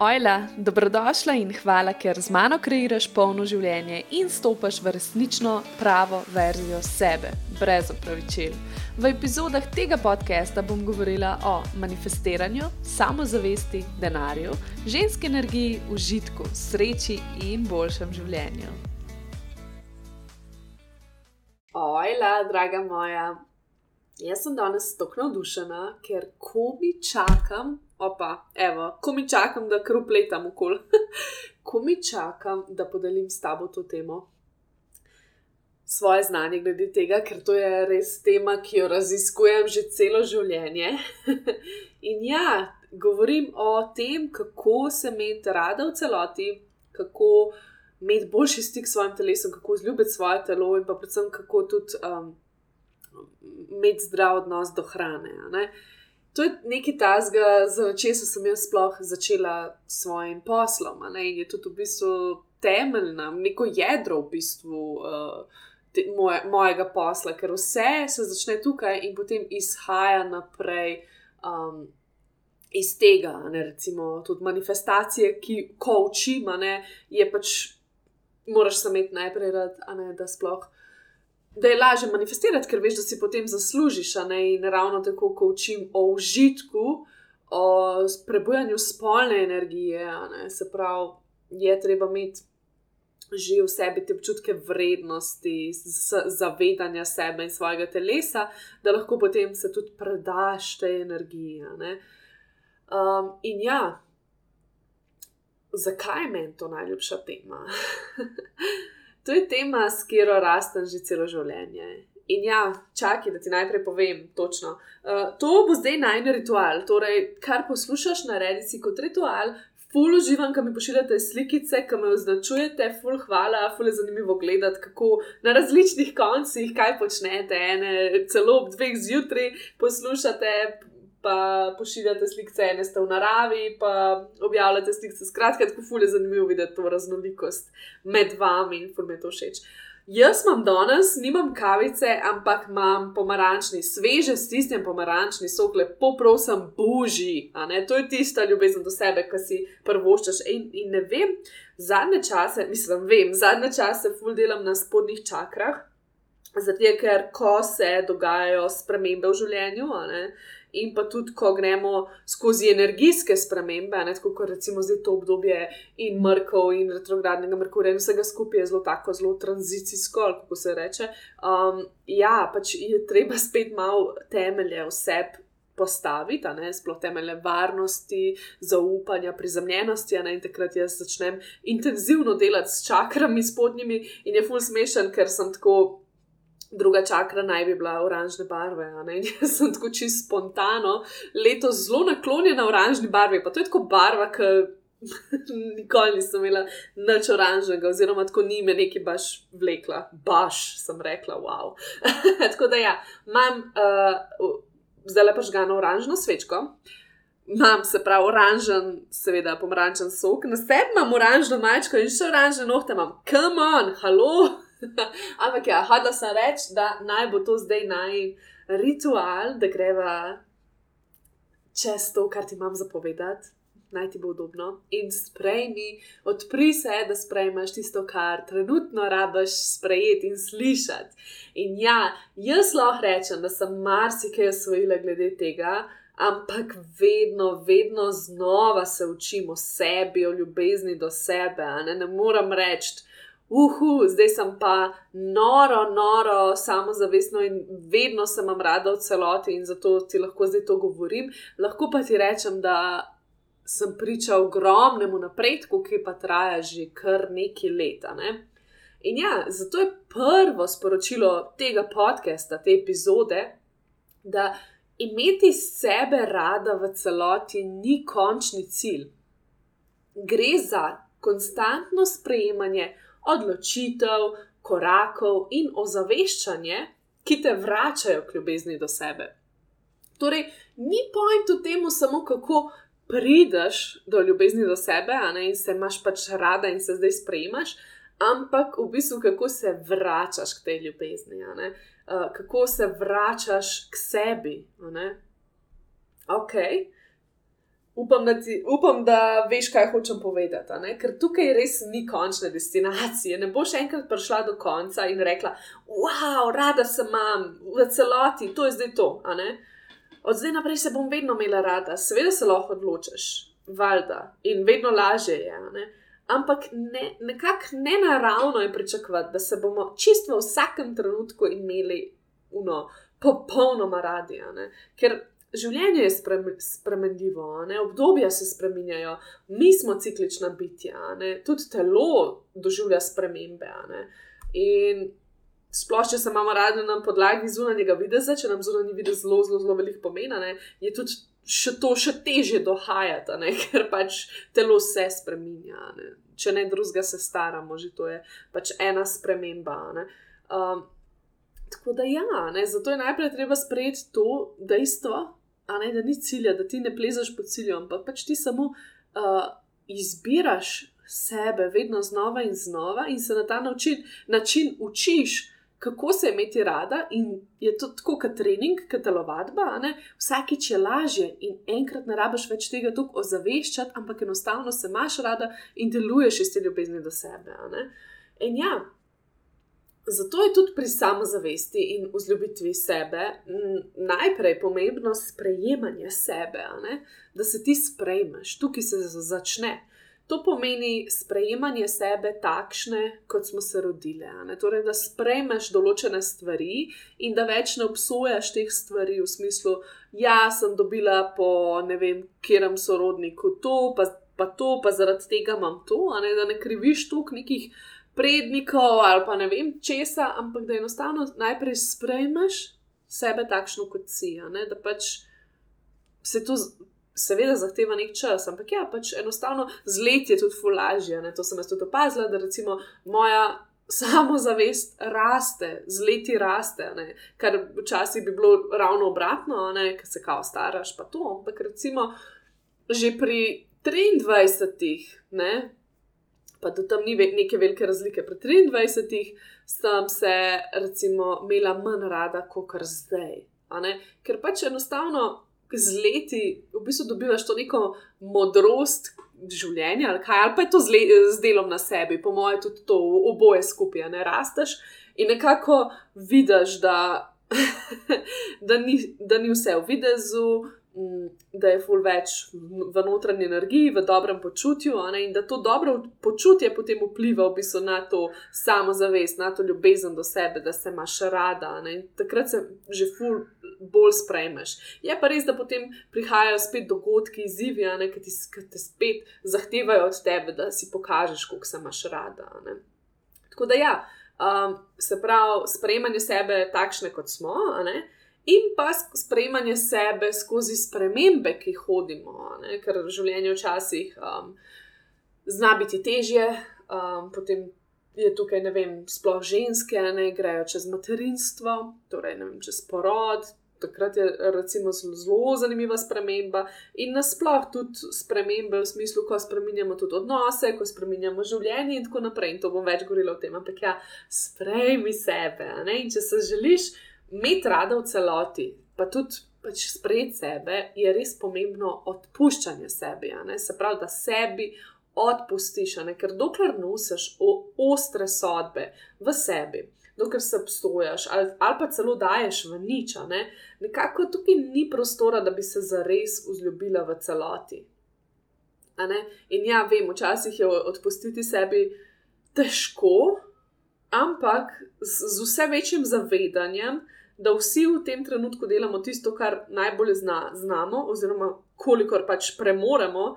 Ojla, dobrodošla in hvala, ker z mano kreiraš polno življenje in stopaš v resnično pravo verzijo sebe, brez opravičil. V epizodah tega podcasta bom govorila o manifestiranju, samozavesti, denarju, ženski energiji, užitku, sreči in boljšem življenju. Ojla, draga moja, jaz sem danes tako navdušena, ker ko mi čakam opa, evo, ko mi čakam, da krupletam okol, ko mi čakam, da podelim s tabo to temo. Svoje znanje glede tega, ker to je res tema, ki jo raziskujem že celo življenje. In ja, govorim o tem, kako se imeti rada v celoti, kako imeti boljši stik s svojim telesom, kako zljubiti svoje telo in pa predvsem kako tudi um, imeti zdrav odnos do hrane. Uh, to je nekaj tazga, za česa sem jaz sploh začela s svojim poslom. In je tudi v bistvu temeljna, neko jedro v bistvu uh, te, moje, mojega posla, ker vse se začne tukaj in potem izhaja naprej. Um, Iz tega, ne, recimo, tudi manifestacije, ki ko učim, je pač, moraš se imeti najprej rad, ne, da sploh uh, da je lažje manifestirati, ker veš, da si potem zaslužiš. In ravno tako, ko učim o užitku, o prebujanju spolne energije, se pravi, je treba imeti že v sebi te občutke vrednosti, zavedanja sebe in svojega telesa, da lahko potem se tudi predaš te energije. Um, in ja. Zakaj je meni to najljubša tema? To je tema, s katero rastem že celo življenje. In ja, čakaj, da ti najprej povem točno. Uh, to bo zdaj najmen ritual. Torej, kar poslušaš, naredi si kot ritual. Ful uživam, ko mi pošiljate slikice, ko me označujete, ful hvala, ful je zanimivo gledati, kako na različnih koncih, kaj počnete, ene, celo ob dveh zjutraj poslušate, pa pošiljate slike, ene ste v naravi, pa objavljate slike. Skratka, tako fulje zanimivo videti to raznolikost med vami in fulje to všeč. Jaz imam danes, nimam kavice, ampak imam pomarančni, sveže stisnjen pomarančni sok, lepo prosim, boži. To je tista ljubezen do sebe, ki si prvoščaš. In, in ne vem, zadnje čase, mislim, vem, zadnje čase ful delam na spodnjih čakrah. Zato, ker ko se dogajajo spremembe v življenju, in pa tudi, ko gremo skozi energijske spremembe, ne, tako kot recimo zdaj to obdobje in Mrkov in retrogradnega Merkurja in vsega skupaj je zelo tako, zelo tranzicijsko, kako se reče. Um, ja, pač je treba spet malo temelje vse. Postaviti, ne, sploh temelje varnosti, zaupanja, prizemljenosti. Ne, in takrat jaz začnem intenzivno delati s čakrami spodnjimi, in je ful smešen, ker sem tako druga čakra naj bi bila oranžne barve. Jaz sem tako čisto spontano, letos zelo naklonjena oranžni barvi. Pa to je tako barva, ki nikoli nisem imela nič oranžnega, oziroma tako ni me neki baš vlekla, baš sem rekla, wow. tako da ja, imam uh, zdaj lepo žgano oranžno svečko. Imam se pravi oranžen, seveda pomarančen sok, na sebi imam oranžno majčko in še oranžne nohte imam. Come on, halo! Ampak ja, hodila sem reči, da naj bo to zdaj naj ritual, da greva čez to, kar ti imam zapovedati, naj ti bo udobno. In sprejmi, odpri se, da sprejmeš tisto, kar trenutno rabiš sprejeti in slišati. In ja, jaz lahko rečem, da sem marsikaj osvojila glede tega. Ampak vedno, vedno znova se učimo o sebi, o ljubezni do sebe. Ne, ne moram reči, uhu, zdaj sem pa noro, noro, samozavestno in vedno sem vam rada v celoti in zato ti lahko zdaj to govorim. Lahko pa ti rečem, da sem priča ogromnemu napredku, ki pa traja že kar nekaj leta. Ne? In ja, zato je prvo sporočilo tega podcasta, te epizode, da imeti sebe rada v celoti ni končni cilj. Gre za konstantno sprejemanje odločitev, korakov in ozaveščanje, ki te vračajo k ljubezni do sebe. Torej, ni point v tem, samo kako prideš do ljubezni do sebe, ne, in se imaš pač rada in se zdaj sprejmaš, ampak v bistvu kako se vračaš k tej ljubezni, uh, kako se vračaš k sebi. Ok. Upam, da, ti, upam, da veš, kaj hočem povedati. Ker tukaj res ni končne destinacije. Ne boš enkrat prišla do konca in rekla: Wow, rada sem imam v celoti, to je zdaj to. Od zdaj naprej se bom vedno imela rada, seveda se lahko odločiš, valjda, in vedno lažje je. Ne? Ampak ne, nekako ne naravno je pričakovati, da se bomo čisto v vsakem trenutku imeli uno, popolnoma radi. Ker življenje je spremenljivo, obdobja se spremenjajo, mi smo ciklična bitja, tudi telo doživlja spremembe. In sploh, če se imamo radi na podlagi zunanjega videza, če nam zunanji videz zelo, zelo, zelo veliko pomeni, je tudi še to še teže dohajati, ker pač telo se spremenja. Ne? Če ne drugega, se staramo, že to je pač ena sprememba. Um, tako da, ja, ne? zato je najprej treba sprejeti to dejstvo, ne, da ni cilja, da ti ne plezaš po cilju, ampak pač ti samo uh, izbiraš sebe vedno znova in znova in se na ta način, način učiš. Kako se imeti rada, in je to tako kot trening, kot telovadba, vsakič je lažje, in enkrat ne rabiš več tega tako ozaveščati, ampak enostavno se imaš rada in deluješ iz te ljubezni do sebe. In ja, Zato je tudi pri samozavesti in vzljubitvi sebe najprej pomembno sprejemanje sebe, da se ti sprejmeš, tukaj se začne. To pomeni sprejemanje sebe takšne, kot smo se rodili. Torej, da sprejmeš določene stvari in da več ne obsojaš teh stvari v smislu, ja, sem dobila po ne vem, kjerem sorodniku to, pa, pa to, pa zaradi tega imam to, ne? da ne kriviš tukaj nekih prednikov ali pa ne vem česa, ampak da enostavno najprej sprejmeš sebe takšno, kot si. Da pač se to. Seveda zahteva nek čas, ampak ja, pač enostavno z leti je tudi fulažje. To sem jaz tudi opazila, da recimo moja samozavest raste, z leti raste, ne? kar včasih bi bilo ravno obratno, ker se kao staraš, pa to. Ampak recimo že pri 23, ne, pa da tam ni neke velike razlike. Pri 23 sem se, recimo, imela manj rada kot zdaj. Ker pač enostavno z leti v bistvu dobivaš to neko modrost življenja, ali, kaj, ali pa je to z, le, z delom na sebi, po mojem, tudi to oboje skupaj, ne rasteš in nekako vidiš, da, da, ni, da ni vse v videzu. Mm, da je ful več v notranji energiji, v dobrem počutju, ne, in da to dobro počutje potem vpliva v bistvu na to samozavest, na to ljubezen do sebe, da se imaš rada. Ne, takrat se že ful bolj sprejmeš. Je pa res, da potem prihajajo spet dogodki, izzivi, ki ti te spet zahtevajo od tebe, da si pokažeš, koliko se imaš rada. Ne. Tako da ja, um, se pravi, sprejemanje sebe takšne, kot smo in pa sprejemanje sebe skozi spremembe, ki jih hodimo, ne? ker življenje včasih um, zna biti težje, um, potem je tukaj, ne vem, sploh ženske, ne grejo čez materinstvo, torej vem, čez porod. Takrat je recimo zelo zanimiva sprememba, in nasplošno tudi spremembe v smislu, ko spremenjamo tudi odnose, ko spremenjamo življenje, in tako naprej. In to bom več govorila o tem, ampak ja, sprejmi sebe. In če se želiš imeti rada v celoti, pa tudi pač sprejeti sebe, je res pomembno odpuščanje sebi. Se pravi, da sebi odpustiš, ker dokler nosiš ostre sodbe v sebi. Dokler se obstojaš, ali, ali pa celo daješ v nič, ne? nekako tukaj ni prostora, da bi se zares vzljubila v celoti. In ja, vem, včasih je odpustiti sebi težko, ampak z, z vse večjim zavedanjem, da vsi v tem trenutku delamo tisto, kar najbolj zna, znamo, oziroma kolikor pač premoremo,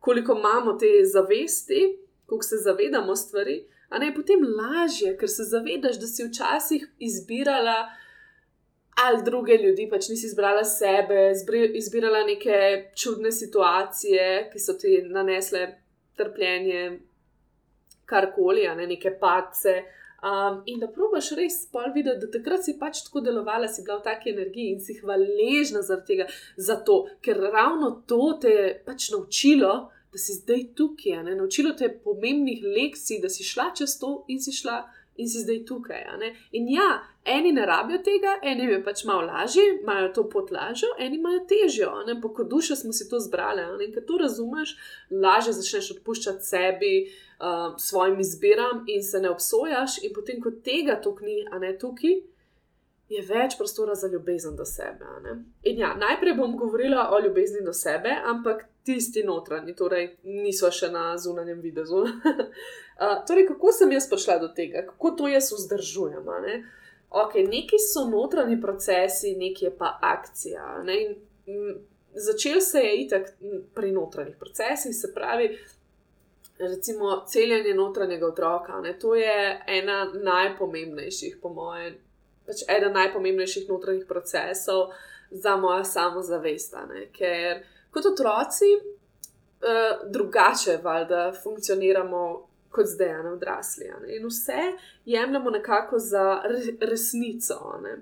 koliko imamo te zavesti, koliko se zavedamo stvari. A ne je potem lažje, ker se zavedaš, da si včasih izbirala ali druge ljudi, pač nisi izbrala sebe, izbirala neke čudne situacije, ki so ti nanesle trpljenje, karkoli, ne neke pace. Um, in da probaš res pol videti, da takrat si pač tako delovala, si bila v taki energiji in si hvaležna zaradi tega, zato, ker ravno to te je pač naučilo, da si zdaj tukaj, ne? naučilo te pomembnih lekcij, da si šla čez to in si šla in si zdaj tukaj. In ja, eni ne rabijo tega, eni je pač malo lažje, imajo to pot lažjo, eni imajo težjo, ampak kot duša smo si to zbrali. In ker to razumeš, lažje začneš odpuščati sebi, svojim izbiram in se ne obsojaš, in potem, ko tega tukni, a ne tukaj. Je več prostora za ljubezen do sebe. Ja, najprej bom govorila o ljubezni do sebe, ampak tisti notranji, torej niso še na zunanjem videzu. torej, kako sem jaz prišla do tega, kako to jaz vzdržujem? Ne? Ok, neki so notranji procesi, neki je pa akcija. Začel se je itak pri notranjih procesih, se pravi, recimo, celjenje notranjega otroka. Ne? To je ena najpomembnejših, po mojem, pač eden najpomembnejših notranjih procesov za mojo samozavest. Ker kot otroci uh, drugače, valjda, funkcioniramo kot zdaj, ne odrasli. Ne? In vse jemljemo nekako za resnico. Ne?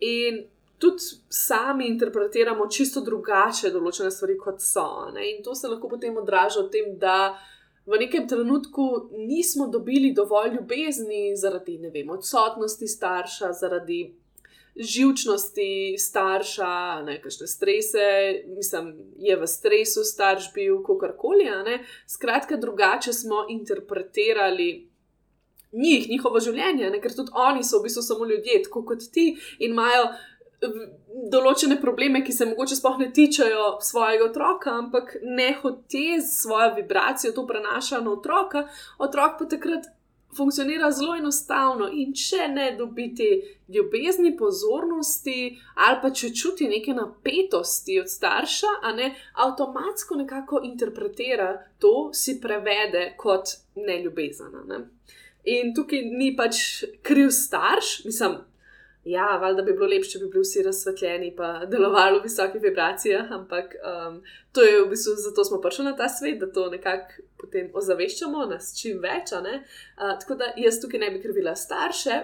In tudi sami interpretiramo čisto drugače določene stvari, kot so. Ne? In to se lahko potem odraža v tem, da. V nekem trenutku nismo dobili dovolj ljubezni zaradi vem, odsotnosti starša, zaradi živčnosti starša, nekakšne strese, mislim, je v stresu starš bil, kakorkoli. Skratka, drugače smo interpretirali. Njih, njihovo življenje, ne? ker tudi oni so v bistvu samo ljudje, tako kot ti, in imajo določene probleme, ki se mogoče sploh ne tičejo svojega otroka, ampak ne hoče z svojo vibracijo to prenašati na otroka, otrok pa takrat funkcionira zelo enostavno. In če ne dobiti ljubezni, pozornosti, ali pa če čuti neke napetosti od starša, a ne avtomatsko nekako interpretira to, si prevede kot neljubezen. Ne? In tukaj ni pač kriv starš, mislim. Ja, valjda bi bilo lepše, če bi bili vsi razsvetljeni in delovali v visokih vibracijah, ampak um, to je v bistvu zato smo prišli na ta svet, da to nekako potem ozaveščamo nas čim več. Uh, tako da jaz tukaj ne bi krivila starše,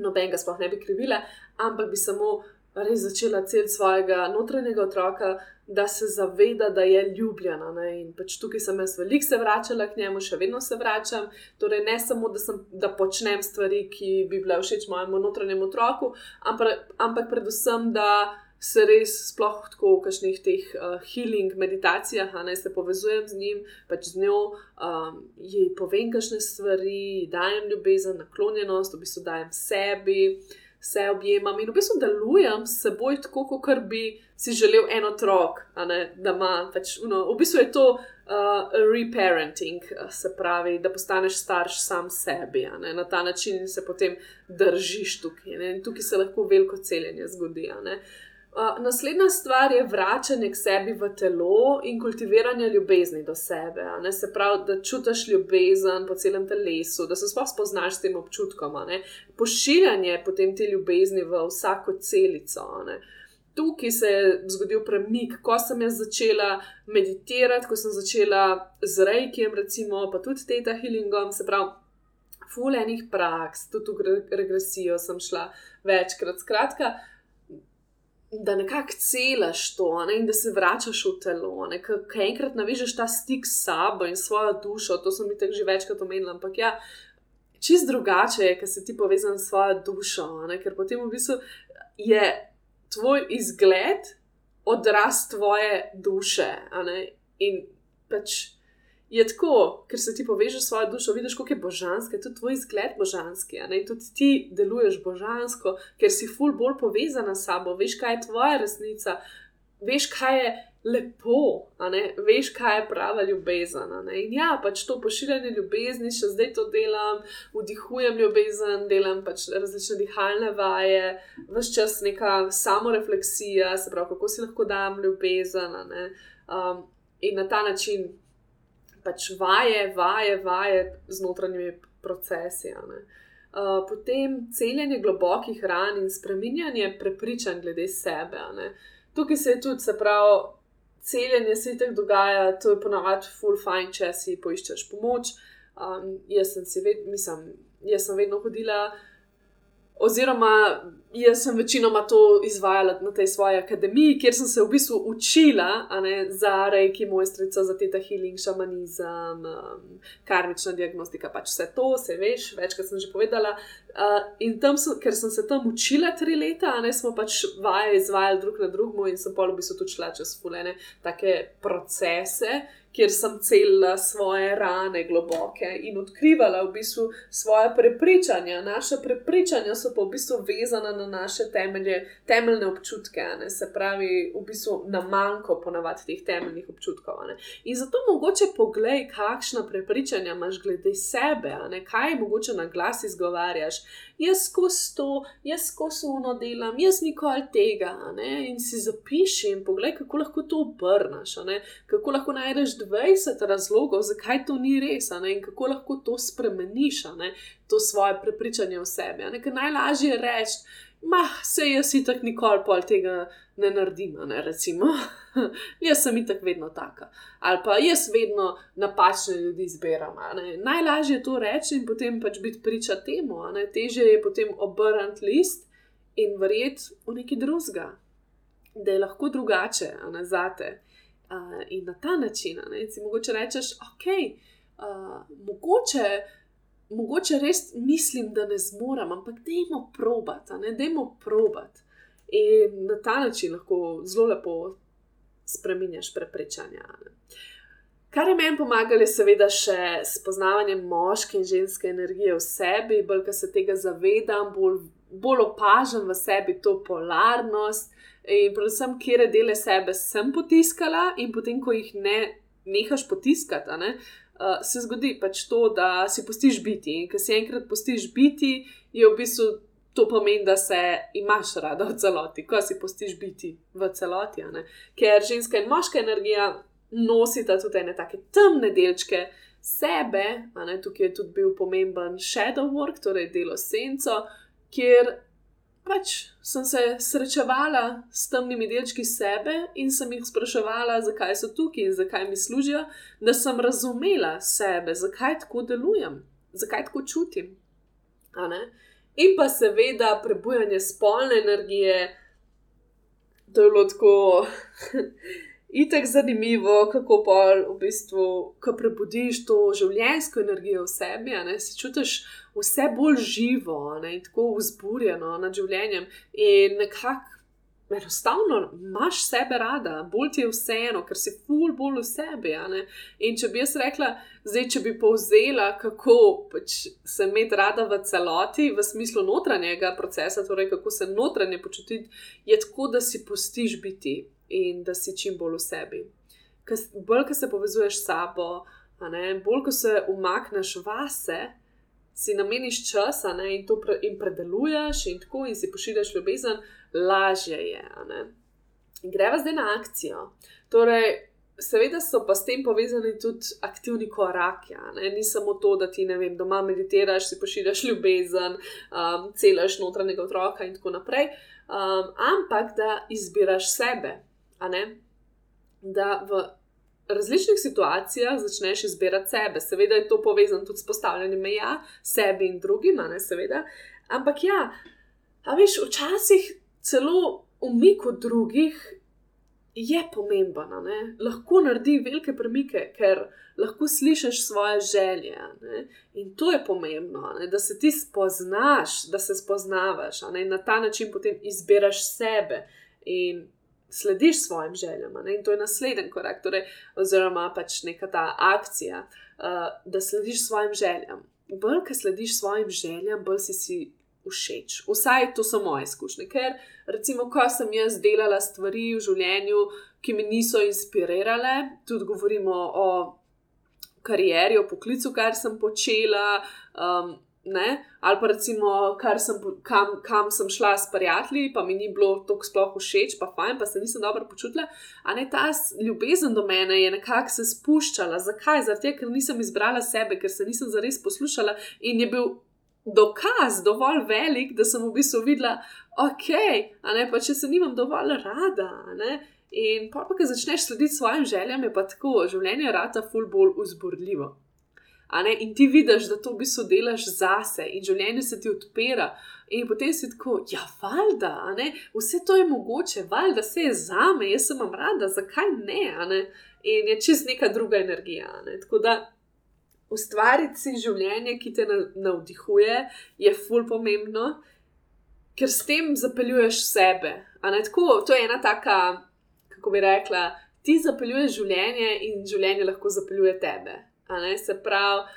noben ga sploh ne bi krivila, ampak bi samo res začela cel svojega notranjega otroka, da se zaveda, da je ljubljena. Ne? In pač tukaj sem jaz veliko se vračala k njemu, še vedno se vračam. Torej, ne samo, da, sem, da počnem stvari, ki bi bile všeč mojemu notranjemu otroku, ampak, ampak predvsem, da. Se res, sploh tako v kakšnih teh uh, healing meditacijah, ne se povezujem z njim, pač z njo, um, ji povem, kakšne stvari, dajem ljubezen, naklonjenost, v bistvu dajem sebi, uh, vse objemam in v bistvu delujem s seboj tako, kot bi si želel en otrok, da ima pač, no, v bistvu je to. Uh, reparenting, se pravi, da postaneš starš sam sebi, na ta način se potem držiš tukaj. Ne? In tukaj se lahko veliko celjenje zgodi. Uh, naslednja stvar je vračanje k sebi v telo in kultiviranje ljubezni do sebe. Se pravi, da čutiš ljubezen po celem telesu, da se sploh spoznaš s tem občutkom. Pošiljanje potem te ljubezni v vsako celico. Tukaj se je zgodil premik, ko sem jaz začela meditirati, ko sem začela z rejkiem, recimo, pa tudi teta healingom, se pravi, fulejnih praks, tudi v regresijo sem šla večkrat. Skratka, da nekako celaš to ne, in da se vračaš v telo. Ker enkrat navežeš ta stik s sabo in svojo dušo, to sem mi tako že večkrat omenila. Ampak ja, čist drugače je, ker si ti povezan s svojo dušo. Ne, ker potem v bistvu je tvoj izgled odraz tvoje duše. In pač je tako, ker se ti povežeš s svojo dušo, vidiš, kako je božansko, tudi tvoj izgled božanski. In tudi ti deluješ božansko, ker si ful bolj povezana s sabo, veš, kaj je tvoja resnica, veš, kaj je lepo, veš, kaj je prava ljubezen. In ja, pač to pošiljanje ljubezni, še zdaj to delam, vdihujem ljubezen, delam pač različne dihalne vaje, vse čas neka samorefleksija, se pravi, kako si lahko dam ljubezen. Um, in na ta način pač vaje, vaje, vaje z notranjimi procesi. Uh, potem celjenje globokih ran in spreminjanje prepričanj glede sebe. Tukaj se je tudi, se pravi, celjenje se tako dogaja, to je ponavadi full fine, če si poiščeš pomoč. Um, jaz, sem ved, mislim, jaz sem vedno hodila oziroma jaz sem večinoma to izvajala na tej svoji akademiji, kjer sem se v bistvu učila ne, za rejki, mojstrica, za teta healing, šamanizem, um, karmična diagnostika, pač vse to, vse veš, večkrat sem že povedala. Uh, in tam, sem, ker sem se tam učila tri leta, ne smo pač vaje izvajali drug na drugemu, in sem pol v bistvu tudi šla čez fulene take procese kjer sem celila svoje rane globoke in odkrivala v bistvu svoje prepričanja. Naše prepričanja so pa v bistvu vezana na naše temelje, temeljne občutke, ne? se pravi, v bistvu na manjko ponavadi teh temeljnih občutkov. Ne? In zato mogoče poglej, kakšna prepričanja imaš glede sebe, kaj mogoče na glas izgovarjaš jaz skozi to, jaz skozi uno delam, jaz nikoli tega. In si zapiši in poglej, kako lahko to obrneš, kako lahko najdeš 20 razlogov, zakaj to ni res, in kako lahko to spremeniš, to svoje prepričanje o sebi. Ker najlažje je reči, mah, se jaz si tako nikoli pol tega ne naredim, ne recimo. jaz sem itak vedno taka. Ali pa jaz vedno napačne ljudi izbiram. Najlažje je to reči in potem pač biti priča temu, teže je potem obrniti list in verjeti v neki drugega, da je lahko drugače za te. Uh, in na ta način, ne, si mogoče rečeš, ok, uh, mogoče mogoče res mislim, da ne zmorem, ampak dajmo probat, ne dajmo probat. In na ta način lahko zelo lepo spremeniš prepričanja. Kar je meni pomagalo, je seveda še spoznavanje moške in ženske energije v sebi, bolj ko se tega zavedam, bolj, bolj opažam v sebi to polarnost in predvsem, kje dele sebe sem potiskala, in potem, ko jih ne nehaš potiskati, ne, uh, se zgodi pač to, da si postiš biti. In ker si enkrat postiš biti, je v bistvu to pomeni, da se imaš rada v celoti, ko si postiš biti v celoti. Ker ženska in moška energija nosita tudi ene take temne delčke. Sebe, ne, tukaj je tudi bil pomemben shadow work, torej delo senco, kjer pač sem se srečevala s temnimi delčki sebe in sem jih spraševala, zakaj so tukaj in zakaj mi služijo, da sem razumela sebe, zakaj tako delujem, zakaj tako čutim. In pa seveda prebujanje spolne energije, to je bilo tako. Itek zanimivo, kako pa v bistvu, ko prebudiš to življenjsko energijo v sebi, ne, si čutiš vse bolj živo ne, in tako vzburjeno nad življenjem. In nekako enostavno imaš sebe rada, bolj ti je vseeno, ker si ful bolj v sebi. In če bi jaz rekla, zdaj, če bi povzela, kako pač se imeti rada v celoti, v smislu notranjega procesa, torej kako se notranje počutiti, je tako, da si pustiš biti in da si čim bolj v sebi. Bolj, ko se povezuješ s sabo, bolj, ko se umakneš vase, si nameniš čas ne, in to pre, in predeluješ, in tako in si pošiljaš ljubezen, lažje je. Greva zdaj na akcijo. Torej, Seveda so pa s tem povezani tudi aktivni koraki. Ni samo to, da ti vem, doma meditiraš, si pošiljaš ljubezen, um, celaš notranjega otroka in tako naprej, um, ampak da izbiraš sebe, da v različnih situacijah začneš izbirati sebe. Seveda je to povezano tudi s postavljanjem meja sebi in drugim, ne seveda. Ampak ja, a veš, včasih celo umik od drugih. Je pomembno, lahko naredi velike premike, ker lahko slišiš svoje želje. Ne? In to je pomembno, ne? da se ti spoznaš, da se spoznavaš in na ta način potem izbiraš sebe. In slediš svojim željam. In to je naslednji korak, torej, oziroma pač neka ta akcija, uh, da slediš svojim željam. Bolj, ki slediš svojim željam, bolj si si všeč. Vsaj to so moje izkušnje. Ker, recimo, ko sem jaz delala stvari v življenju, ki mi niso inspirirale, tudi govorimo o karieri, o poklicu, kar sem počela. Um, Ne? Ali pa recimo, sem, kam, kam sem šla s prijatelji, pa mi ni bilo tako sploh všeč, pa fajn, pa se nisem dobro počutila. A ne ta ljubezen do mene je nekako se spuščala. Zakaj? Zato, ker nisem izbrala sebe, ker se nisem zares poslušala in je bil dokaz dovolj velik, da sem v bistvu videla, ok, ne, pa če se nimam dovolj rada. In pa, pa, ko začneš slediti svojim željam, je pa tako, življenje rata ful bolj uzbudljivo. In ti vidiš, da to v bistvu delaš zase in življenje se ti odpira. In potem si tako, ja, valjda, vse to je mogoče, valjda se je za me, jaz sem vam rada, zakaj ne, ne? In je čist neka druga energija. Ne? Tako da ustvariti si življenje, ki te navdihuje, je ful pomembno, ker s tem zapeljuješ sebe. Tako, to je ena taka, kako bi rekla, ti zapeljuješ življenje in življenje lahko zapeljuje tebe. Se pravi,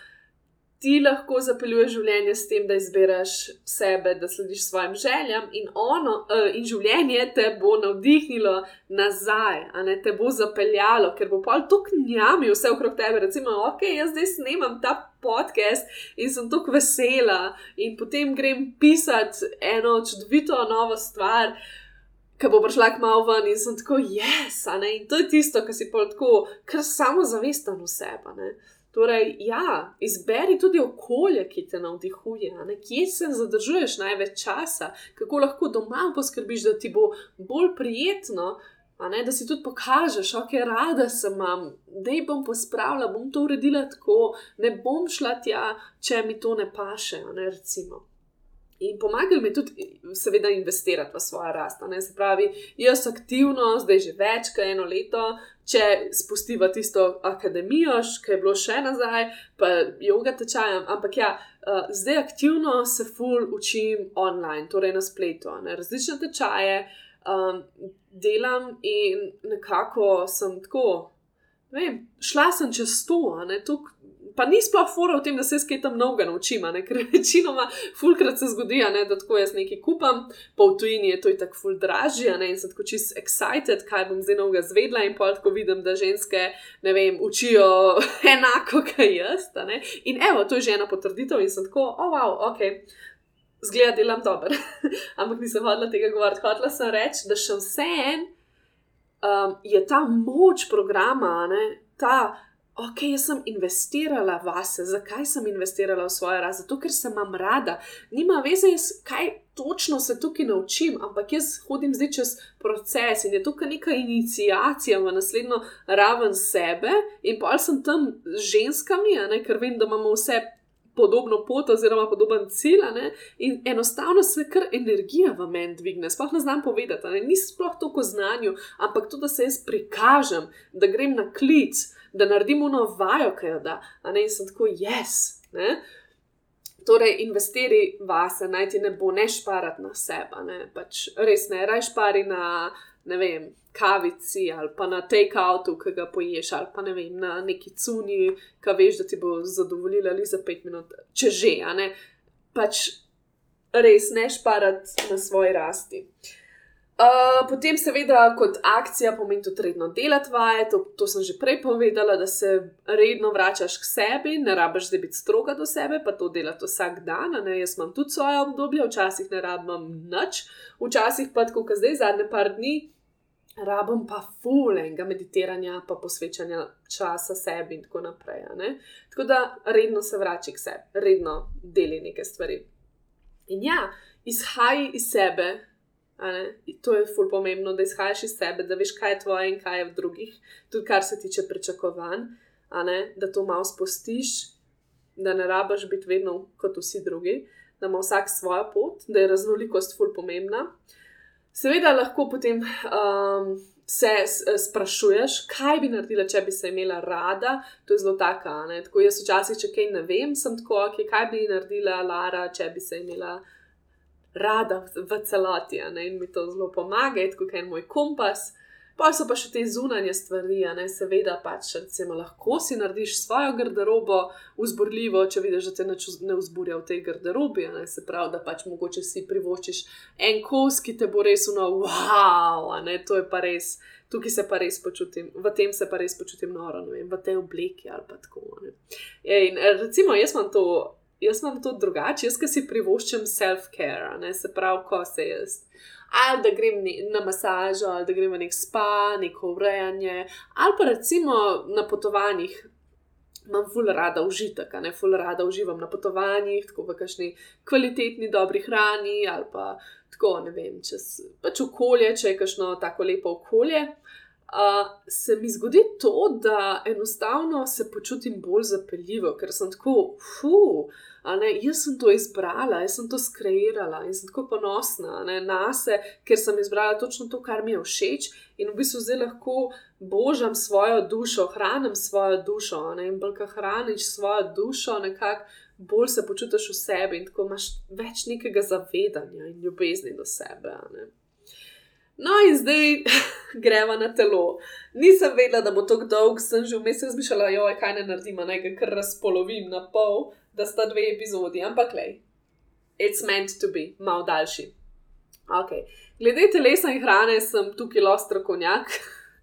ti lahko zapeljuješ življenje s tem, da izbiraš sebe, da slediš svojim željam, in, ono, uh, in življenje te bo navdihnilo nazaj, ne te bo zapeljalo, ker bo pa to knjami vse okrog tebe. Recimo, ok, jaz zdaj snemam ta podcast in sem tako vesela, in potem grem pisati eno čudovito novo stvar. Ki bo prišla kmalo ven in sem tako, yes, in to je tisto, kar si pa tako, kar samo zavestam v sebi. Torej, ja, izberi tudi okolje, ki te navdihuje, kje se zadržuješ največ časa, kako lahko doma poskrbiš, da ti bo bolj prijetno, ne, da si tudi pokažeš, ok, rada sem, da jih bom pospravila, bom to uredila tako, ne bom šla tja, če mi to ne paše. Ne. In pomagali mi tudi, seveda, investirati v svojo rast. Se pravi, jaz aktivno, zdaj že več kot eno leto, če spustiva tisto akademijo, ki je bilo še nazaj, pa joga tečajem. Ampak ja, uh, zdaj aktivno se full učim online, torej na spletu, ne, različne tečaje. Um, delam in nekako sem tako, ne vem, šla sem čez to, ne, tuk, pa ni sploh fora v tem, da se jaz kaj tam mnogo naučim, ne? ker večinoma, fulkrat se zgodi, ne? da tako jaz nekaj kupam, pa v tujini je to tako ful dražje, in sem tako čist excited, kaj bom zdaj novega zvedla, in pa tako vidim, da ženske, ne vem, učijo enako, kot jaz. In evo, to je že ena potrditev, in sem tako, oh, wow, ok. Zgleda, delam dobro. Ampak nisem hodila tega govoriti. Hodila sem reči, da še vseen um, je ta moč programa, ne, ta ok, jaz sem investirala vase, zakaj sem investirala v svojo rast? Zato, ker sem vam rada. Nima veze, kaj točno se tukaj naučim, ampak jaz hodim zdaj čez proces in je tukaj neka inicijacija v naslednjo raven sebe, in pa sem tam z ženskami, ne, ker vem, da imamo vse. Podobno pot, oziroma podoben cilj, ne? in enostavno se kar energija v meni dvigne. Sploh ne znam povedati, ne? ni sploh toliko znanja, ampak to, da se jaz prikažem, da grem na klic, da naredimo novo vajo, ki jo da, a ne in sem tako, jaz. Yes, torej, investiri vase, naj ti ne bo ne šparati na sebe, ne? pač res ne, raj špari na, ne vem, kavici ali pa na take-outu, ki ga poješ, ali pa ne vem, na neki cuni, ki veš, da ti bo zadovoljila le za pet minut, če že, a ne. Pač res ne šparati na svoji rasti. Uh, Uh, potem, seveda, kot akcija pomeni tudi redno delati vaje, to, to sem že prej povedala, da se redno vračaš k sebi, ne rabiš zdaj biti stroga do sebe, pa to delati vsak dan. Ne? Jaz imam tudi svoje obdobje, včasih ne rabim nič, včasih pa tako, kot zdaj, zadnje par dni, rabim pa fulenga meditiranja, pa posvečanja časa sebi in tako naprej. Tako da redno se vračaj k sebi, redno deli neke stvari. In ja, izhaji iz sebe. To je fully pomembno, da izhajaš iz sebe, da veš, kaj je tvoje in kaj je v drugih, tudi kar se tiče pričakovanj, da to malo spustiš, da ne rabaš biti vedno kot vsi drugi, da ima vsak svojo pot, da je raznolikost fully pomembna. Seveda lahko potem um, se sprašuješ, kaj bi naredila, če bi se imela rada. To je zelo tako. Tako jaz včasih, če kaj ne vem, sem tako, okay, kaj bi naredila Lara, če bi se imela rada rada v celoti ne? in mi to zelo pomaga, je moj kompas. Pa so pa še te zunanje stvari, ne, seveda, pač, recimo, lahko si narediš svojo garderobo, vzburljivo, če vidiš, da te ne vzburja v tej garderobi. Ne, se pravi, da pač mogoče si privoščiš en kos, ki te bo res uno, wow, ne, to je pa res, tukaj se pa res počutim, v tem se pa res počutim noro, vem, v tej obleki ali pa tako. In, recimo, jaz imam to jaz imam to drugače, jaz si privoščim self-care, se pravi, ko se jaz. Ali da grem na masažo, ali da grem v nek spa, neko urejanje, ali pa recimo na potovanjih. Imam ful rada užitek, ne ful rada uživam na potovanjih, tako v kakšni kvalitetni, dobri hrani, ali pa tako ne vem, čez pač okolje, če je kakšno tako lepo okolje. uh, se mi zgodi to, da enostavno se počutim bolj zapeljivo, ker sem tako, fuh. Jaz sem to izbrala, jaz sem to skreirala in sem tako ponosna ne, na sebe, ker sem izbrala točno to, kar mi je všeč in v bistvu zdaj lahko božam svojo dušo, hranim svojo dušo. Ne, in bolj, ko hraniš svojo dušo, nekako bolj se počutiš v sebi in tako imaš več nekega zavedanja in ljubezni do sebe. Ne. No, in zdaj greva na telo. Nisem vedela, da bo to dolg, sem že vmes razmišljala, joj, kaj ne naredim, naj ga kar razpolovim na pol da sta dve epizodi, ampak le, it's meant to be, malo daljši. Okay. Glede telesa in hrane sem tukaj lostrokovnjak,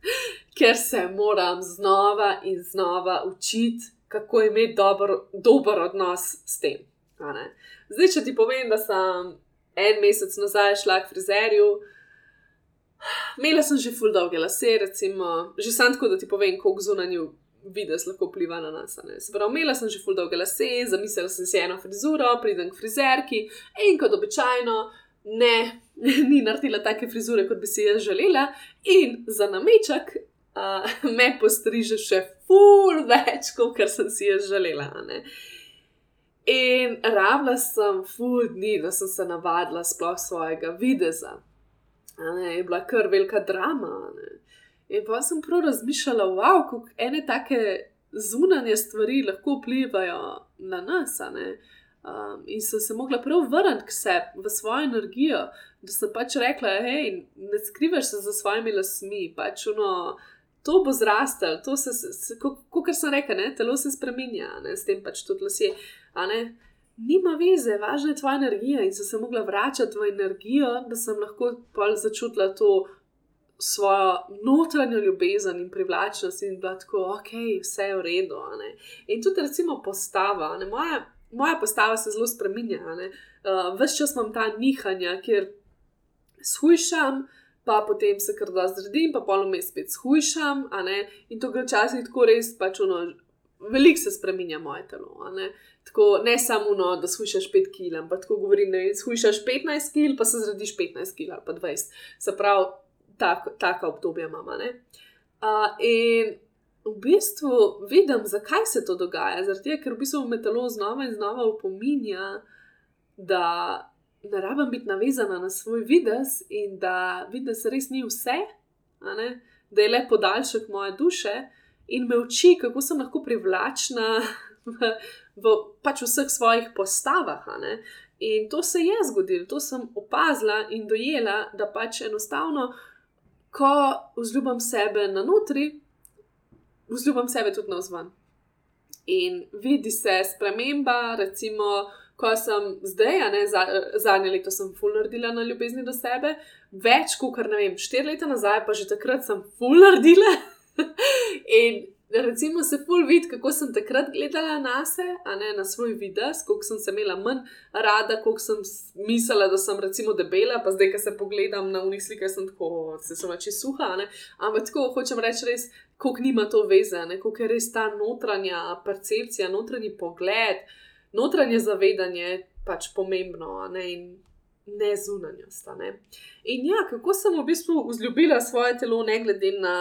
ker se moram znova in znova učiti, kako imeti dober, dober odnos s tem. Zdaj, če ti povem, da sem en mesec nazaj šla k frizerju. Imela sem že full dolge lase, recimo, že sam tako, da ti povem, koliko zunanju videz lahko vpliva na nas. Pravi, imela sem že ful dolge lase, zamislila sem si eno frizuro, pridem k frizerki in kot običajno. Ne, ni naredila take frizure, kot bi si jaz želela, in za nameček uh, me postriže še ful več, kot sem si jaz želela. Ne. In rabila sem ful dni, da sem se navadila sploh svojega videza. Ne, je bila kar velika drama. Ne. In pa sem prav razmišljala, wow, kako ene take zunanje stvari lahko vplivajo na nas. Um, in sem se mogla prav vrniti k sebi, v svojo energijo, da sem pač rekla, hej, ne skrivaš se za svojimi lasmi, pač uno, to bo zrastel, to se, kot sem rekla, ne, telo se spremenja, ne, s tem pač tudi lasje. Nima veze, važna je tvoja energija in sem se mogla vračati v energijo, da sem lahko začutila to svojo notranjo ljubezen in privlačnost in bila tako, ok, vse je v redu. In tudi, recimo, postava. Moja, moja postava se zelo spremenja. Uh, ves čas imam ta nihanja, kjer shujšam, pa potem se kar da zredim, pa polno me spet shujšam. In to gre včasih tako res, pač ono, veliko se spremenja moje telo. Ne? Tako, ne samo, no, da shujšaš 5 kg, ampak tako govorim, da shujšaš 15 kg, pa se zrediš 15 kg ali pa 20. Se pravi, tak, taka obdobja imamo. Uh, in v bistvu vidim, zakaj se to dogaja. Zato, ker v bistvu me telo znova in znova opominja, da ne rabim biti navezana na svoj videz in da videz res ni vse, da je le podaljšek moje duše in me uči, kako sem lahko privlačna. V, v pač vseh svojih postavah. In to se je zgodilo, to sem opazila in dojela, da pač enostavno ko vzljubim sebe na notri, vzljubim sebe tudi na zven. In vidi se sprememba, recimo, ko sem zdaj, ne zadnje leto, sem full naredila na ljubezni do sebe, več kot ne vem, štiri leta nazaj, pa že takrat sem full naredila. Recimo se full vid, kako sem takrat gledala na sebe, a ne na svoj videz, koliko sem se imela manj rada, koliko sem mislila, da sem recimo debela, pa zdaj, ko se pogledam na unih slikah, sem tako, se sem več suha, ne? ampak tako hočem reči res. Kako nima to veze, kako je res ta notranja percepcija, notranji pogled, notranje zavedanje pač pomembno, ne, in ne zunanjost. Ne. In ja, kako sem v bistvu vzljubila svoje telo, ne glede na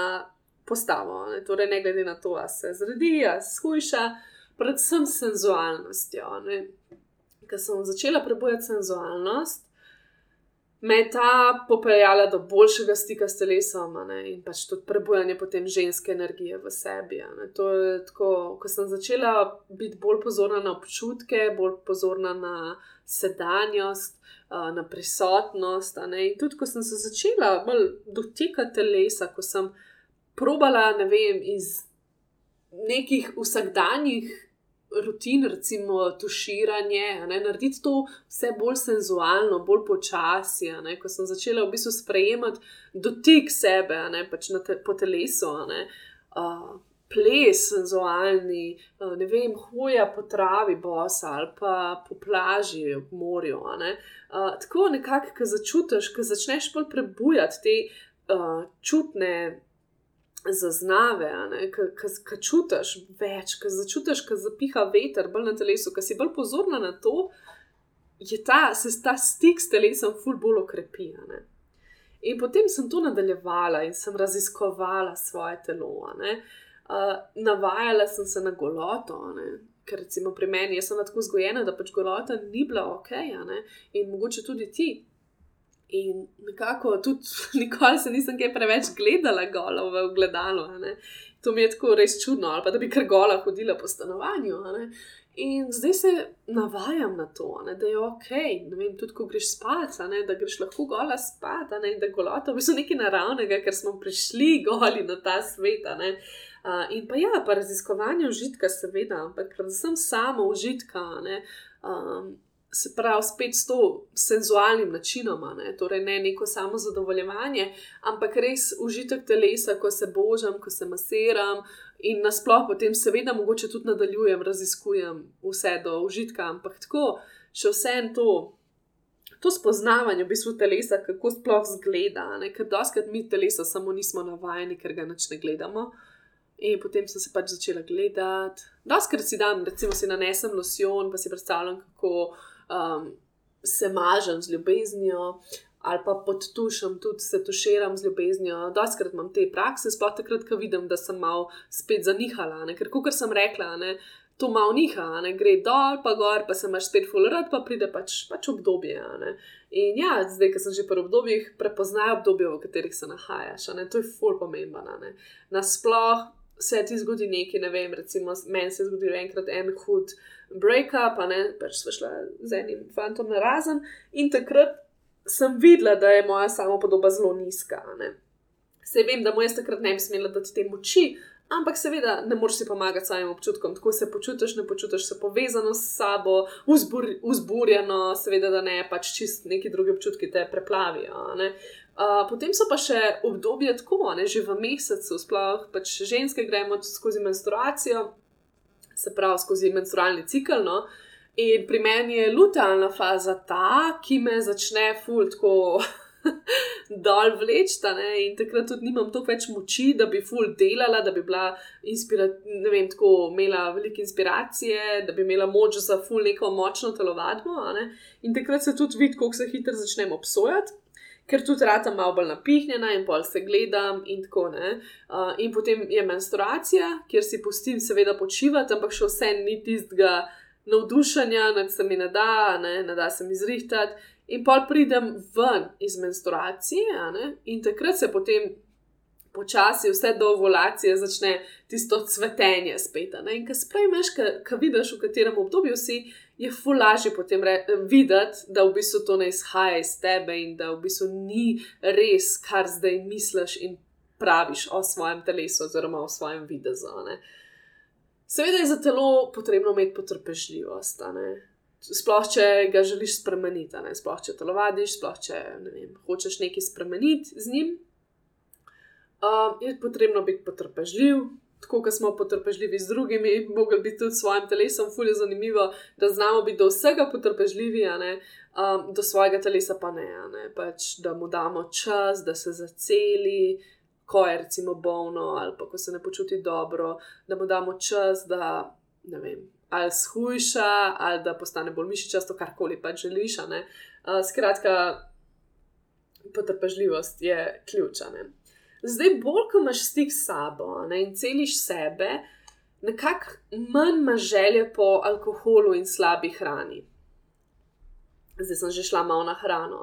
postavo, ne, torej ne glede na to, ali se zredi, ali se skuša, predvsem senzualnostjo. Ker sem začela prebujati senzualnost, me je ta popeljala do boljšega stika s telesom ne, in pač tudi prebujanje potem ženske energije v sebi. To je tako, ko sem začela biti bolj pozorna na občutke, bolj pozorna na sedanjost. Na prisotnost, in tudi ko sem se začela bolj dotikati telesa, ko sem probala, ne vem, iz nekih vsakdanjih rutin, recimo tuširanje, ne, narediti to vse bolj senzualno, bolj počasi. Ne, ko sem začela v bistvu sprejemati dotik sebe, ne pač te, po telesu. Ne, uh, Ples, senzualni, ne vem, hoja po travi, bosa ali pa po plaži, v morju. Ne? Uh, tako nekako, ki začutiš, ki začneš bolj prebujati te uh, čutne zaznave, ki čutiš več, ki začutiš, ki zapiha veter bolj na telesu, ki si bolj pozorna na to, ta, se ta stik s telesom ful bolj okrepi. In potem sem to nadaljevala in sem raziskovala svoje telo. Uh, navajala sem se na goloto, ker recimo pri meni sem tako vzgojena, da pač golota ni bila ok, in mogoče tudi ti. In nekako tudi nikoli se nisem kaj preveč gledala gola v gledalo. To mi je tako res čudno, ali pa da bi kar gola hodila po stanovanju. In zdaj se navajam na to, ne, da je ok, vem, tudi ko greš spat, ne, da greš lahko gola spat, ne, da golota v bistvu nekaj naravnega, ker smo prišli goli na ta svet. Uh, in pa ja, pa raziskovanje užitka, seveda, ampak predvsem samo užitka. Ne, um, se pravi, spet s to senzualnim načinom, ne? torej ne neko samo zadovoljevanje, ampak res užitek telesa, ko se božam, ko se masiram in nasplošno potem, seveda, mogoče tudi nadaljujem, raziskujem vse do užitka, ampak tako, še vse en to. To spoznavanje v bistvu telesa, kako sploh zgleda, ne? ker doskrat mi telesa samo nismo navajeni, ker ga noč ne gledamo. In potem sem se pač začela gledati. Doskrat si dam, recimo, si nanesem losion, pa si predstavljam, kako uh, um, se mažem z ljubeznijo, ali pa pod tušem tudi se tuširam z ljubeznijo. Doskrat imam te prakse, sploh takrat, ko vidim, da sem malo spet zanihala. Ne? Ker, kot sem rekla, ne, to malo niha, ne? gre dol, pa gor, pa se imaš spet fulerat, pa pride pač, pač obdobje. In ja, zdaj, ki sem že pri obdobjih, prepoznaj obdobje, v katerih se nahajaš. To je ful pomembno. Nasploh se ti zgodi nekaj, ne vem, recimo, meni se je zgodil enkrat en hud break-up, pa ne, pač smo šli z enim fantom na razen in takrat sem videla, da je moja samopodoba zelo nizka. Se vem, da mu jaz takrat ne bi smela dati te moči, ampak seveda ne moreš si pomagati svojim občutkom, tako se počutiš, ne počutiš se povezano s sabo, vzbur, vzburjeno, seveda, da ne pač čist neki drugi občutki te preplavijo. Uh, potem so pa še obdobje tako, ne, že v mesecu, sploh pač ženske gremo skozi menstruacijo, se pravi skozi menstrualni cikl. No, in pri meni je lutealna faza ta, ki me začne fultko. Dol vlečta, ne? in takrat tudi nimam toliko več moči, da bi ful delala, da bi bila inspirativna, tako imela veliko inspiracije, da bi imela moč za ful neko močno telovadbo. Ne? In takrat se tudi vidi, kako se hitro začnem obsojati ker tudi rata malo bolj napihnjena in pol se gledam in tako ne. Uh, in potem je menstruacija, kjer si pustim, seveda, počivati, ampak še vse ni tistega navdušenja, da se mi ne da, ne, ne da se mi zrihtati. In pol pridem ven iz menstruacije, in takrat se potem počasi, vse do ovulacije, začne tisto cvetenje spet. In kaj sprejmeš, kaj vidiš, v katerem obdobju si je fulaži potem videti, da v bistvu to ne izhaja iz tebe in da v bistvu ni res, kar zdaj misliš in praviš o svojem telesu oziroma o svojem videzu. Ne. Seveda je za telo potrebno imeti potrpežljivost. Sploh, če ga želiš spremeniti, ne? sploh, če telovadiš, sploh, če ne vem, hočeš nekaj spremeniti z njim, uh, je potrebno biti potrpežljiv, tako kot smo potrpežljivi z drugimi, mogli biti tudi s svojim telesom, fulje zanimivo, da znamo biti do vsega potrpežljivi, um, do svojega telesa pa ne, ne? Pač, da mu damo čas, da se zaceli. Ko je recimo bolno, ali pa ko se ne počuti dobro, da mu damo čas, da ne vem, ali shujša, ali da postane bolj mišičasto, karkoli pač želiš. Uh, skratka, potrpežljivost je ključna. Zdaj, bolj ko imaš stik s sabo ne, in celiš sebe, nekako manj imaš želje po alkoholu in slabi hrani. Zdaj sem že šla malo na hrano.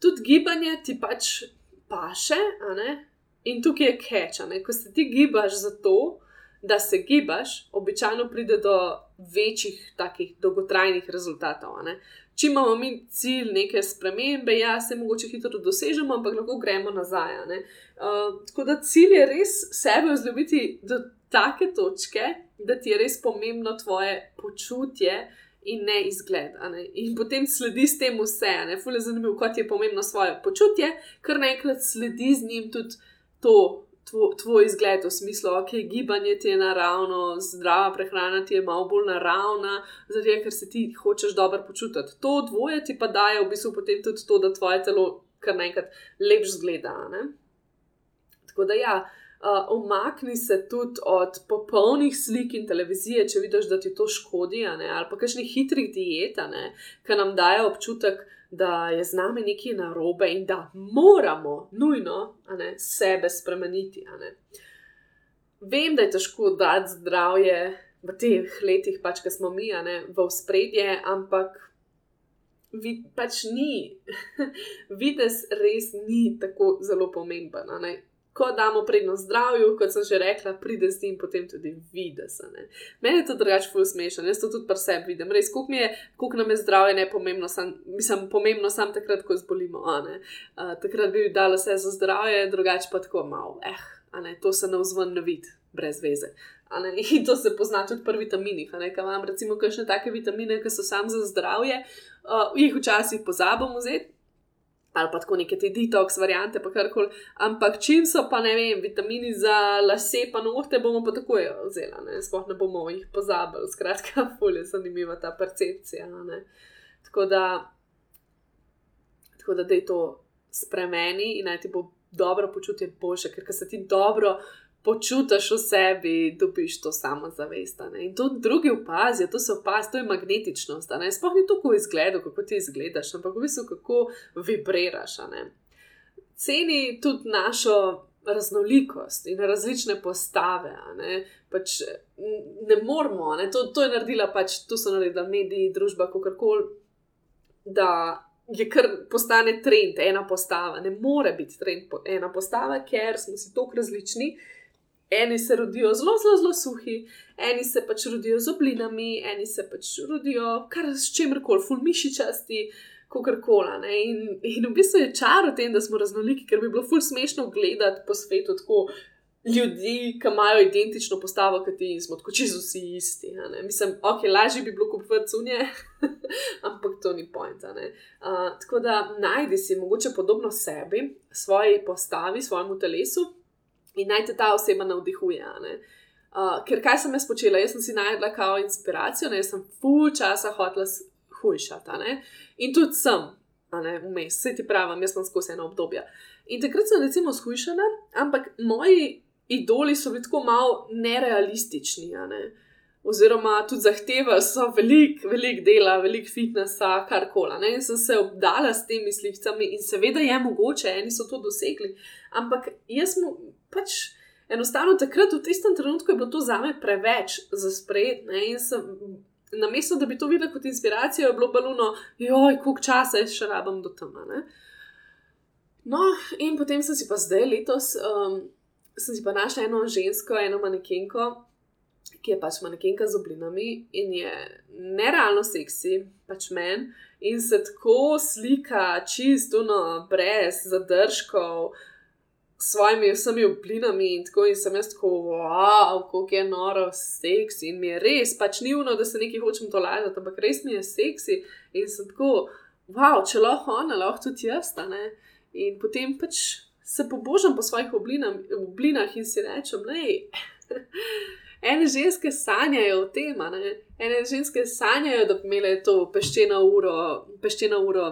Tudi gibanje ti pač paše, in tukaj je keč. Ko se ti gibaš zato, da se gibaš, običajno pride do večjih, takih dolgotrajnih rezultatov. Če imamo mi cilj neke spremembe, ja, se mogoče hitro dosežemo, ampak lahko gremo nazaj. Uh, tako da cilj je res sebe vzljubiti do take točke, da ti je res pomembno tvoje počutje. In ne izgled. Ne? In potem sledi s tem vse, ne fulje zanimivo, kot je pomembno svoje počutje, ker naenkrat sledi z njim tudi to, tvoj, tvoj izgled, v smislu, da okay, je gibanje ti naravno, zdrava prehrana ti je malo bolj naravna, zato ker se ti hočeš dobro počutiti. To dvoje ti pa daje v bistvu potem tudi to, da tvoje telo kar naenkrat lepš zgleda. Ne? Tako da ja. Uh, omakni se tudi od popolnih slik in televizije, če vidiš, da ti to škodi, ali pa kakšnih hitrih diet, ki nam dajo občutek, da je z nami nekaj narobe in da moramo nujno ne, sebe spremeniti. Vem, da je težko dati zdravje v teh letih, pač, ki smo mi, ne, v spredje, ampak vid, pač ni, vides res ni tako zelo pomemben. Ko damo prednost zdravju, kot sem že rekla, pride z njim potem tudi vides. Meni je to drugače ful smešno, jaz to tudi pri sebi vidim. Res, koliko mi je, koliko nam je zdravje ne pomembno, sam, mislim, pomembno sam takrat, ko zbolimo. Uh, takrat bi dalo vse za zdravje, drugače pa tako malo. Eh, to se ne vzven ne vidi, brez veze. In to se pozna tudi pri vitaminih. Kaj imam, recimo, kakšne take vitamine, ki so sam za zdravje, uh, jih včasih pozabimo vzeti, ali pa tako neke te detox variante, pa karkoli. Ampak čim so pa ne vem, vitamini za lase, pa nohte bomo pa tako vzeli, sploh ne bomo jih pozabili. Skratka, fulje zanimiva ta percepcija. Tako da, tako da, da je to spremeni in naj ti bo dobro počutje boljše, ker se ti dobro počutiš v sebi, dobiš to samozavest. In to drugi opazijo, to se opazi, to je magnetičnost. Sploh ni to, kako izgledaš, kako ti izgledaš, ampak v bistvu kako vibriraš. Ceni tudi našo raznolikost in različne postave. Ne, pač ne moramo, ne, to, to je naredila pač, to so naredili mediji, družba, kako koli. Da je kar postane trend, ena postava. Ne more biti trend, ena postava, ker smo si tako različni, eni se rodijo zelo, zelo, zelo suhi, eni se pač rodijo z oblinami, eni se pač rodijo kar s čemkoli, fulmišičasti, koli. In, in v bistvu je čar v tem, da smo raznoliki, ker bi bilo ful smešno gledati po svetu tako. Ljudi, ki imajo identično postavo, kot ti, smo tako čisto vsi isti. Mislim, ok, lažje bi bilo kupiti cunje, ampak to ni point. Uh, tako da najdi si mogoče podobno sebi, svoji postavi, svojemu telesu, in naj te ta oseba navdihuje. Uh, ker kaj sem jaz počela? Jaz sem si najdla kao inspiracijo, ne? jaz sem full časa hotla hujšati. In tudi sem, vmes, vse ti pravim, jaz sem skozi eno obdobje. In takrat sem recimo shujšala, ampak moji idoli so bili tako malo nerealistični. Ne? Oziroma, tudi zahtevali so veliko, veliko dela, veliko fitnesa, kar koli. In sem se obdala s temi slikami, in seveda je mogoče, eni so to dosegli, ampak jaz sem pač enostavno takrat, v tistem trenutku, je bilo to za me preveč za sprejet. Na mesto, da bi to videl kot inspiracijo, je bilo baluno, joj, koliko časa jaz še rabim do tam. No, in potem sem si pa zdaj letos, um, sem si pa našla eno žensko, eno manekenko, ki je pač manekenka z oblinami in je nerealno seksi, pač men, in se tako slika, čisto, no, brez zadržkov svojimi vsemi oblinami in tako in sem jaz tako, wow, kako je noro, seksi in mi je res, pač ni uno, da se nekaj hočem to lažati, ampak res mi je seksi in sem tako, wow, če lahko ona, lahko tudi jaz, ne. In potem pač se pobožam po svojih oblinam, oblinah in si rečem, ne. Ene ženske sanjajo o tem, ne? ene ženske sanjajo, da bi imele to peščeno uro, peščeno uro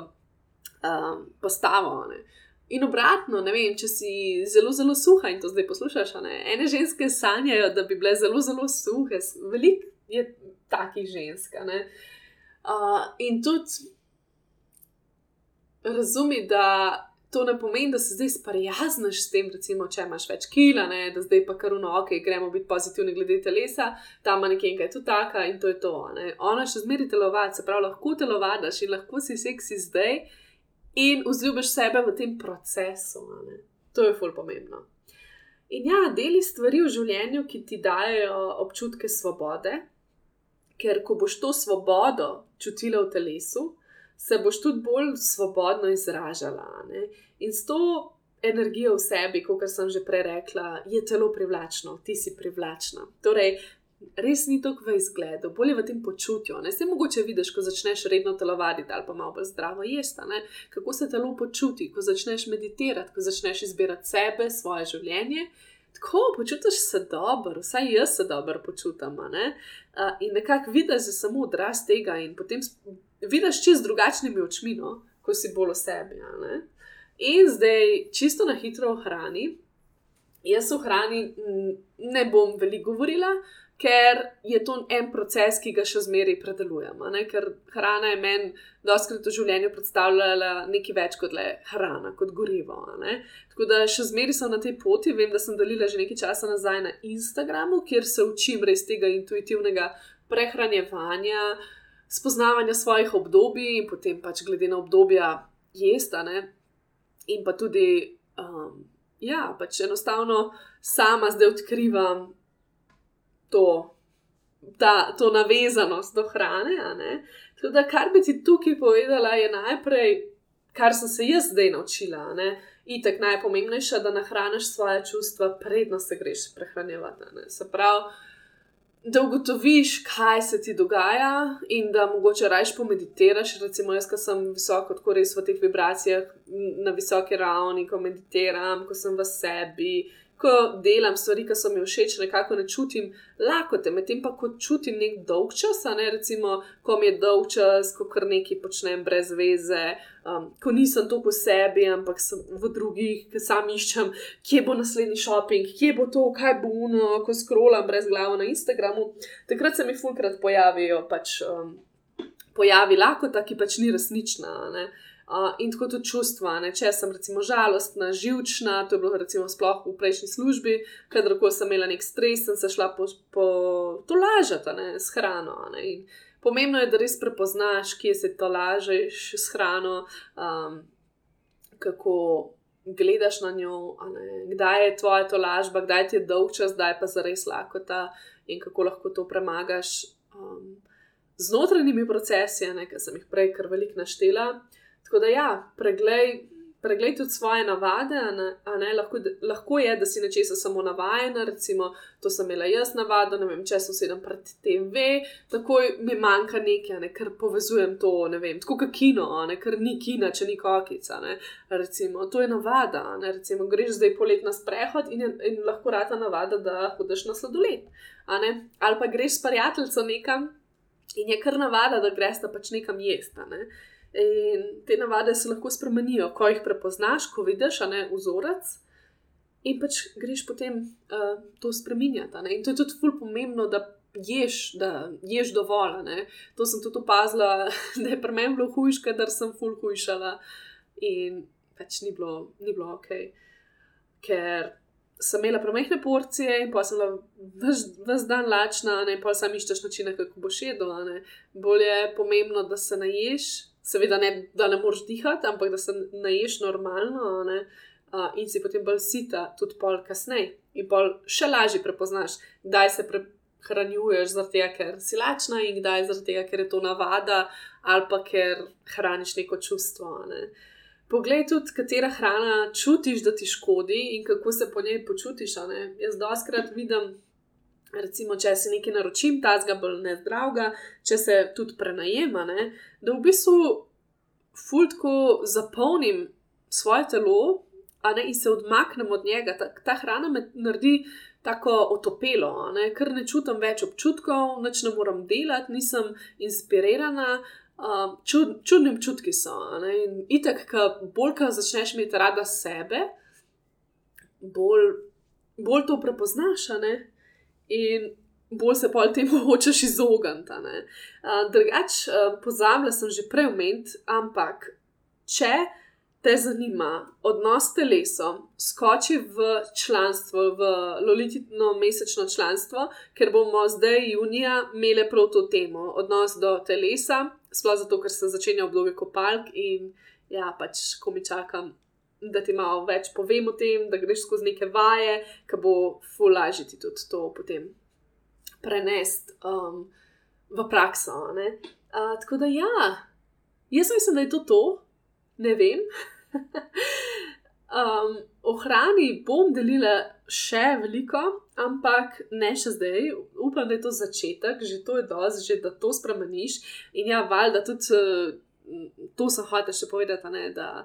um, postavo. Ne? In obratno, ne vem, če si zelo, zelo suha in to zdaj poslušaš. Ne? Ene ženske sanjajo, da bi bile zelo, zelo suhe, veliko je takih žensk. Uh, in tudi razumi, da to ne pomeni, da se zdaj sprijaznaš s tem, recimo, če imaš več kila, ne? da zdaj pa kar uno, ok, gremo biti pozitivni glede telesa, ta manekenka je tu taka in to je to. Ne? Ona še zmeri telovati, se pravi, lahko telovadaš in lahko si seksi zdaj in vzljubiš sebe v tem procesu. To je fully pomembno. In ja, deli stvari v življenju, ki ti dajo občutke svobode, ker ko boš to svobodo čutila v telesu, se boš tudi bolj svobodno izražala. Ne? In s to energijo v sebi, kot sem že prej rekla, je telo privlačno, ti si privlačna. Torej, res ni tako v izgledu, bolje v tem počutju. Ne se mogoče vidiš, ko začneš redno telovaditi ali pa malo bolj zdravo jesti. Kako se telo počuti, ko začneš meditirati, ko začneš izbirati sebe, svoje življenje. Tako počutiš se dobro, vsaj jaz se dobro počutim. Ne? Uh, in nekako vidiš, samo odraz tega, in potem vidiš čez drugačnimi očmi, no? ko si bolj v sebi. In zdaj čisto na hitro o hrani. Jaz o hrani ne bom veliko govorila, ker je to en proces, ki ga še zmeraj predelujemo. Ne? Ker hrana je meni doskrat v življenju predstavljala nekaj več kot le hrana, kot gorivo. Tako da še zmeraj sem na tej poti. Vem, da sem delila že nekaj časa nazaj na Instagramu, kjer se učim res tega intuitivnega prehranjevanja, spoznavanja svojih obdobij in potem pač glede na obdobja jesta. Ne? In pa tudi, um, ja, pač enostavno sama zdaj odkrivam to, ta, to navezanost do hrane. Tudi, kar bi ti tukaj povedala, je najprej, kar sem se jaz zdaj naučila. Itek najpomembnejše je, da nahraniš svoje čustva, predno se greš prehranjevati. Se pravi, da ugotoviš, kaj se ti dogaja in da mogoče rajš pomeditiraš. Recimo, jaz, ki sem visoko, tako res v teh vibracijah, na visoki ravni, ko meditiram, ko sem v sebi ko delam stvari, ki so mi všeč, nekako ne čutim lakote, medtem pa ko čutim nek dolg čas, ne recimo, ko mi je dolg čas, ko kar nekaj počnem brez veze, um, ko nisem toliko v sebi, ampak sem v drugih, ki sam iščem, kje bo naslednji shopping, kje bo to, kaj bo uno, ko skrolam brez glave na Instagramu. Takrat se mi fulkrat pojavijo pač. Um, Pojavi lakota, ki pač ni resnična. Ne? Uh, in tako tudi čustva. Ne? Če sem recimo žalostna, živčna, to je bilo recimo sploh v prejšnji službi, kadar sem imela nek stres, sem se šla po, po to lažati s hrano. Pomembno je, da res prepoznaš, kje se to lažeš s hrano, um, kako gledaš na njo, kdaj je tvoja to lažba, kdaj ti je dolg čas, kdaj pa za res lakota in kako lahko to premagaš. Um, Z notranjimi procesi, ki sem jih prej kar veliko naštela, Tako da, ja, preglej, preglej tudi svoje navade. Ne, ne, lahko, lahko je, da si nečesa samo navaden, recimo, to sem imela jaz navado, ne vem, če sem sedem pred TV, takoj mi manjka nekaj, ne, ker povezujem to, ne vem, tako kot kino, ne, ker ni kina, če ni kokica. Ne, recimo, to je navada. Ne, recimo, greš zdaj polet na sprehod in, in lahko rata navada, da hodiš na sladoled. Ali pa greš s prijateljem nekam. In je kar navada, da greš ta pač nekam jesti. Ne? In te navade se lahko spremenijo, ko jih prepoznaš, ko vidiš, a ne vzorec. In pač greš potem uh, to spremenjati. In to je tudi fully pomembno, da ješ, da ješ dovolj. Ne? To sem tudi opazila, da je pri meni bilo hujše, da sem fully hujšala. In pač ni bilo, ni bilo ok. Ker sem imela premehne porcije in pa sem bila vse dan lačna, in pa sam iščeš načine, kako boš jedla. Bolje je pomembno, da se naješ seveda ne, da ne moreš dihati, ampak da se naješ normalno ne, uh, in si potem bolj sita, tudi pol kasneje. In pol še lažje prepoznaš, kdaj se prehranjuješ, tega, ker si lačna in kdaj zaradi tega, ker je to navada ali pa ker hraniš neko čustvo. Ne. Poglej tudi, katera hrana čutiš, da ti škodi in kako se po njej počutiš. Jaz doskrat vidim recimo, če si nekaj naročim, ta zga bolj nezdravga, če se tudi prenajema, ne, da v bistvu fultko zapolnim svoje telo, ne in se odmaknem od njega. Ta, ta hrana me naredi tako otopelo, ne, ker ne čutim več občutkov, noč ne moram delati, nisem inspirirana. Um, čud, čudni občutki so. Ne? In itek, ki bolj, ko začneš imeti rada sebe, bolj, bolj to prepoznaš. In bolj se pa temu hočeš izogniti. Uh, drugač, uh, pozabila sem že prej omeniti, ampak če te zanima odnos s telesom, skoči v članstvo, v lolititno mesečno članstvo, ker bomo zdaj junija imeli prav to temo, odnos do telesa, sploh zato, ker se začenja obdobje kopalk in ja, pač ko mi čakam. Da ti malo več povem o tem, da greš skozi neke vaje, ki bo fulažiti tudi to potem prenesti um, v prakso. Uh, tako da, ja, jaz mislim, da je to to, ne vem. um, o hrani bom delila še veliko, ampak ne še zdaj. Upam, da je to začetek, že to je dosti, že da to spremeniš. In ja, valjda tudi uh, to sem hotel še povedati, ne, da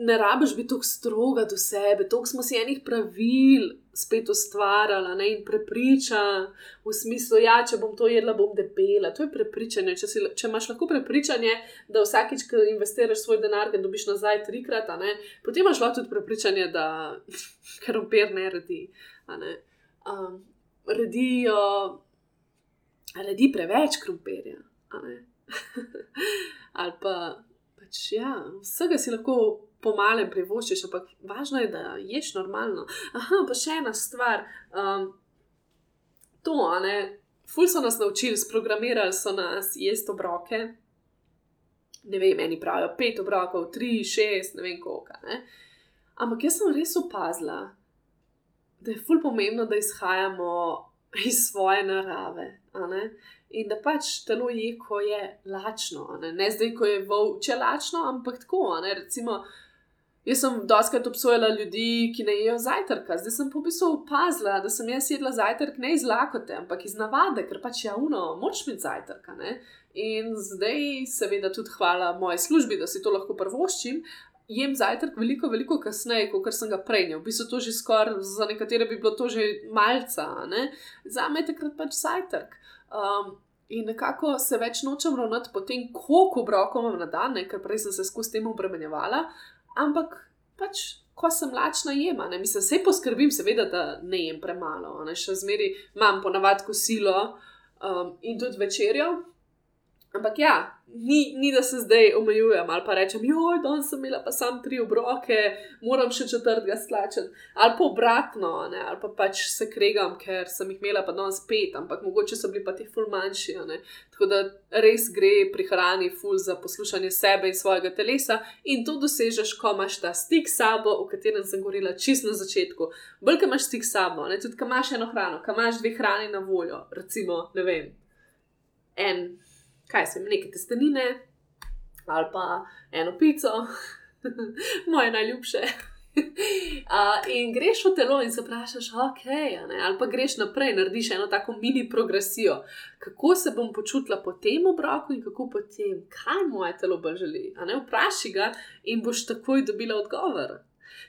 ne rabiš biti tako stroga do sebe, toliko smo si enih pravil spet ustvarjali ne, in prepričan v smislu, da ja, če bom to jedla, bom debela. To je prepričanje. Če, si, če imaš lahko prepričanje, da vsakič, ko investiraš svoj denar, ga dobiš nazaj trikrat, ne, potem imaš lahko tudi prepričanje, da krompir ne redi. Um, redijo, redi preveč krompirja. Ali pa, pač, ja, vsega si lahko pomalem privoščiš, ampak važno je, da ješ normalno. Aha, pa še ena stvar. Um, to, ne, ful so nas naučili, sprogramirali so nas jesti obroke. Ne vem, meni pravijo pet obrokov, tri, šest, ne vem koliko. Ne. Ampak jaz sem res opazila, da je ful pomembno, da izhajamo iz svoje narave. In da pač telo je, ko je lačno, ne, ne zdaj, ko je volče lačno, ampak tako. Recimo, Jaz sem doskrat obsojala ljudi, ki ne jedo zajtrka, zdaj sem po bistvu opazila, da sem jaz jedla zajtrk ne iz lakote, ampak iz navade, ker pač javno moč mi zajtrka. Ne? In zdaj, seveda, tudi hvala moji službi, da si to lahko prvoščim. Jem zajtrk veliko, veliko kasneje, kot sem ga prej. V bistvu to že skoraj, za nekatere bi bilo to že malce, za me je takrat pač zajtrk. Um, in nekako se več nočem ravnati po tem, koliko obrokov imam na dan, ne? ker prej sem se skozi tem obremenjevala ampak pač, ko sem lačna, jema. Ne? Mislim, vse poskrbim, seveda, da ne jem premalo. Ne? Še zmeraj imam ponavadi kosilo um, in tudi večerjo. Ampak ja, ni, ni da se zdaj omejujem ali pa rečem, joj, danes sem imela pa samo tri obroke, moram še četrtega slačen. Ali pa obratno, ne? ali pa pač se kregam, ker sem jih imela pa danes pet, ampak mogoče so bili pa ti ful manjši. Tako da res gre pri hrani ful za poslušanje sebe in svojega telesa in to dosežeš, ko imaš ta stik s sabo, o katerem sem govorila čisto na začetku. Bolj, ko imaš stik s sabo, ne? tudi ko imaš eno hrano, ko imaš dve hrani na voljo, recimo, ne vem. En kaj se jim neke testenine ali pa eno pico, moje najljubše. Uh, in greš v telo in se vprašaš, ok, ali pa greš naprej, narediš eno tako mini progresijo, kako se bom počutila po tem obroku in kako potem, kaj moje telo bolj želi. Vpraši ga in boš takoj dobila odgovor.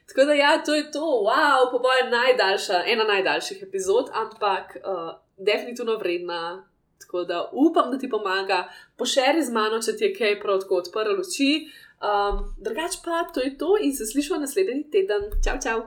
Tako da, ja, to je to, wow, po mojem, najdaljša, ena najdaljših epizod, ampak uh, definitivno vredna Tako da upam, da ti pomaga, pošeri z mano, če ti je kaj prav tako odprl oči. Um, drugač pa to je to in se slišimo naslednji teden. Čau, čau!